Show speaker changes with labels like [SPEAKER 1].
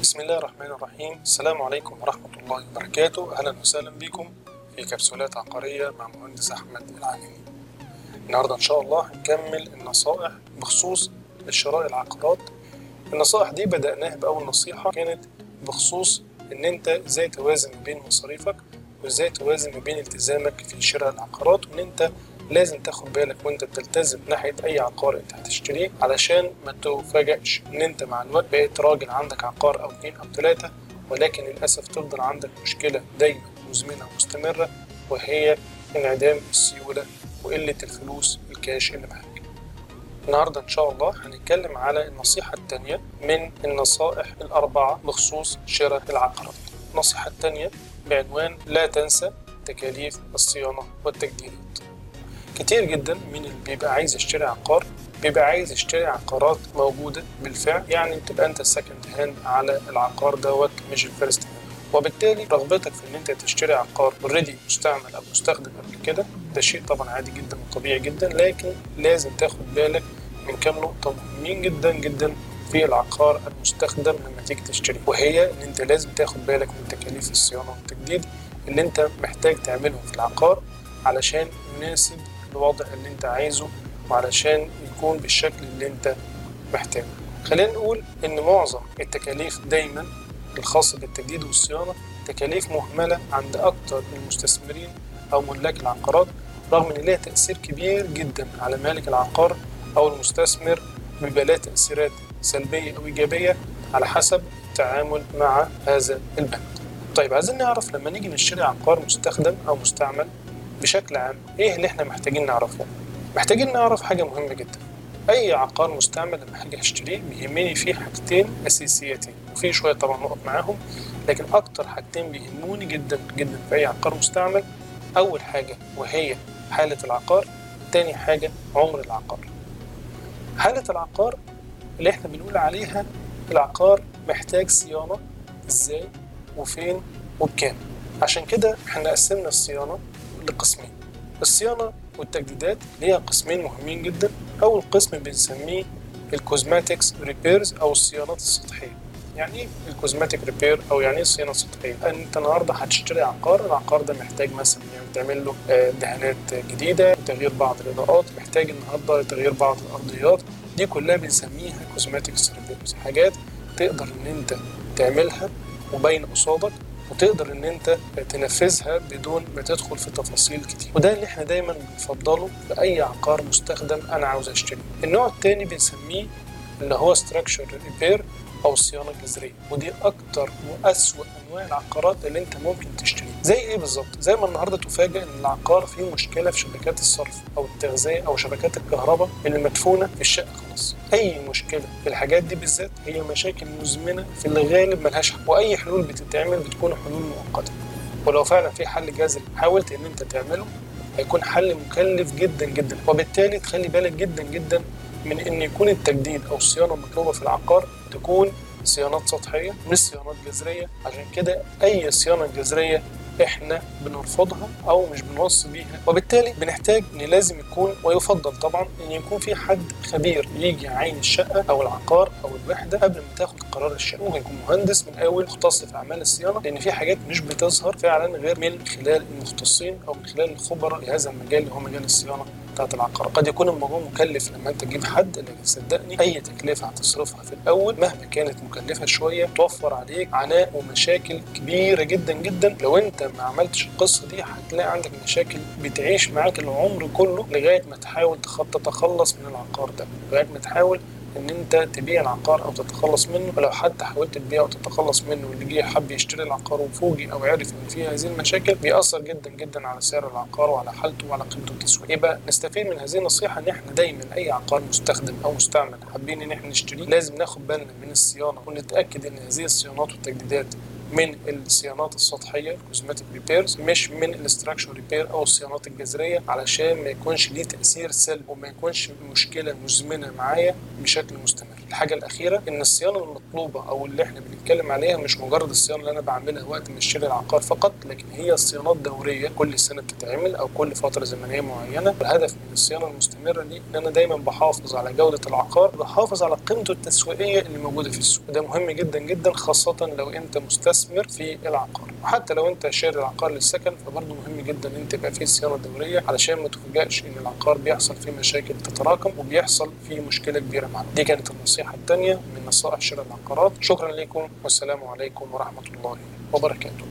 [SPEAKER 1] بسم الله الرحمن الرحيم. السلام عليكم ورحمة الله وبركاته. أهلا وسهلا بكم في كبسولات عقارية مع مهندس أحمد العالمي. النهاردة إن شاء الله هنكمل النصائح بخصوص شراء العقارات. النصائح دي بدأناها بأول نصيحة كانت بخصوص إن أنت إزاي توازن بين مصاريفك وإزاي توازن بين التزامك في شراء العقارات وإن أنت لازم تاخد بالك وانت بتلتزم ناحية أي عقار انت هتشتريه علشان ما تفاجئش إن انت مع الوقت بقيت راجل عندك عقار أو اتنين أو تلاتة ولكن للأسف تفضل عندك مشكلة دايما مزمنة ومستمرة وهي انعدام السيولة وقلة الفلوس الكاش اللي معاك. النهارده إن شاء الله هنتكلم على النصيحة الثانية من النصائح الأربعة بخصوص شراء العقارات. النصيحة الثانية بعنوان لا تنسى تكاليف الصيانة والتجديدات. كتير جدا من اللي بيبقى عايز يشتري عقار بيبقى عايز يشتري عقارات موجودة بالفعل. يعني تبقى أنت ال second hand على العقار دوت مش ال first وبالتالي رغبتك في إن أنت تشتري عقار اوريدي مستعمل أو مستخدم قبل كده ده شيء طبعا عادي جدا وطبيعي جدا. لكن لازم تاخد بالك من كام نقطة مهمين جدا جدا في العقار المستخدم لما تيجي تشتري. وهي إن أنت لازم تاخد بالك من تكاليف الصيانة والتجديد اللي أنت محتاج تعملهم في العقار علشان يناسب الوضع اللي انت عايزه وعلشان يكون بالشكل اللي انت محتاجه خلينا نقول إن معظم التكاليف دايما الخاصة بالتجديد والصيانة تكاليف مهملة عند أكتر المستثمرين أو ملاك العقارات رغم إن ليها تأثير كبير جدا على مالك العقار أو المستثمر بيبقى لها تأثيرات سلبية أو إيجابية على حسب التعامل مع هذا البند. طيب عايزين نعرف لما نيجي نشتري عقار مستخدم أو مستعمل بشكل عام إيه اللي إحنا محتاجين نعرفه؟ محتاجين نعرف حاجة مهمة جدا. أي عقار مستعمل لما هاجي اشتريه بيهمني فيه حاجتين أساسيتين وفي شوية طبعا نقط معاهم لكن أكتر حاجتين بيهموني جدا جدا في أي عقار مستعمل أول حاجة وهي حالة العقار تاني حاجة عمر العقار. حالة العقار اللي إحنا بنقول عليها العقار محتاج صيانة إزاي وفين وبكام. عشان كده إحنا قسمنا الصيانة لقسمين الصيانة والتجديدات ليها قسمين مهمين جدا. أول قسم بنسميه ال cosmetics repairs أو الصيانات السطحية. يعني إيه ال cosmetic repair أو يعني إيه الصيانه السطحيه؟ أنت النهارده هتشتري عقار، العقار ده محتاج مثلا يعني تعمل له دهانات جديدة، تغيير بعض الإضاءات، محتاج النهارده تغيير بعض الأرضيات، دي كلها بنسميها cosmetics repairs، حاجات تقدر إن أنت تعملها وباين قصادك. وتقدر إن أنت تنفذها بدون ما تدخل في تفاصيل كتير. وده اللي إحنا دايما بنفضله لأي عقار مستخدم أنا عاوز أشتريه. النوع الثاني بنسميه اللي هو structure repair أو الصيانه الجذريه ودي أكتر وأسوأ أنواع العقارات اللي أنت ممكن تشتريها. زي إيه بالظبط؟ زي ما النهارده تفاجئ إن العقار فيه مشكلة في شبكات الصرف أو التغذية أو شبكات الكهرباء اللي مدفونة في الشقة خلاص. أي مشكلة في الحاجات دي بالذات هي مشاكل مزمنة في الغالب ملهاش حل. وأي حلول بتتعمل بتكون حلول مؤقتة. ولو فعلا في حل جذري حاولت إن أنت تعمله هيكون حل مكلف جدا جدا. وبالتالي تخلي بالك جدا جدا من إن يكون التجديد أو الصيانه المطلوبه في العقار تكون صيانات سطحية مش صيانات جذرية. عشان كده أي صيانة جذرية إحنا بنرفضها أو مش بنوصي بيها. وبالتالي بنحتاج إن لازم يكون ويفضل طبعا إن يكون في حد خبير يجي يعاين الشقة أو العقار أو الوحدة قبل ما تاخد قرار الشقة. ممكن يكون مهندس من اول مختص في أعمال الصيانة لأن في حاجات مش بتظهر فعلا غير من خلال المختصين أو من خلال الخبراء في هذا المجال اللي هو مجال الصيانة. بتاعت العقار قد يكون الموضوع مكلف لما أنت تجيب حد لكن صدقني أي تكلفة هتصرفها في الأول مهما كانت مكلفة شوية توفر عليك عناء ومشاكل كبيرة جدا جدا. لو أنت ما عملتش القصة دي هتلاقي عندك مشاكل بتعيش معاك العمر كله لغاية ما تحاول تتخلص من العقار ده لغاية ما تحاول إن أنت تبيع العقار أو تتخلص منه ولو حتى حاولت تبيعه أو تتخلص منه واللي جه حب يشتري العقار وفوجئ أو عرف إن فيه هذه المشاكل بيأثر جدا جدا على سعر العقار وعلى حالته وعلى قيمته التسويقية. يبقى نستفيد من هذه النصيحة إن إحنا دايما أي عقار مستخدم أو مستعمل حابين إن إحنا نشتريه لازم ناخد بالنا من الصيانة ونتأكد إن هذه الصيانات والتجديدات من الصيانات السطحية ال cosmetic repairs مش من ال structure repair أو الصيانات الجذرية علشان ما يكونش ليه تأثير سلبي وما يكونش مشكلة مزمنة معايا بشكل مستمر. الحاجة الأخيرة إن الصيانة المطلوبة أو اللي إحنا بنتكلم عليها مش مجرد الصيانة اللي أنا بعملها وقت ما أشتري العقار فقط لكن هي صيانات دورية كل سنة بتتعمل أو كل فترة زمنية معينة. الهدف من الصيانة المستمرة دي إن أنا دايما بحافظ على جودة العقار بحافظ على قيمته التسويقية اللي موجودة في السوق. ده مهم جدا جدا خاصة لو أنت مستثمر في العقار. وحتى لو انت شاري العقار للسكن فبرضه مهم جدا إن تبقى فيه صيانه دوريه علشان ما تفاجئش إن العقار بيحصل فيه مشاكل تتراكم وبيحصل فيه مشكلة كبيرة معاك. دي كانت النصيحة الثانية من نصائح شراء العقارات. شكرا لكم والسلام عليكم ورحمة الله وبركاته.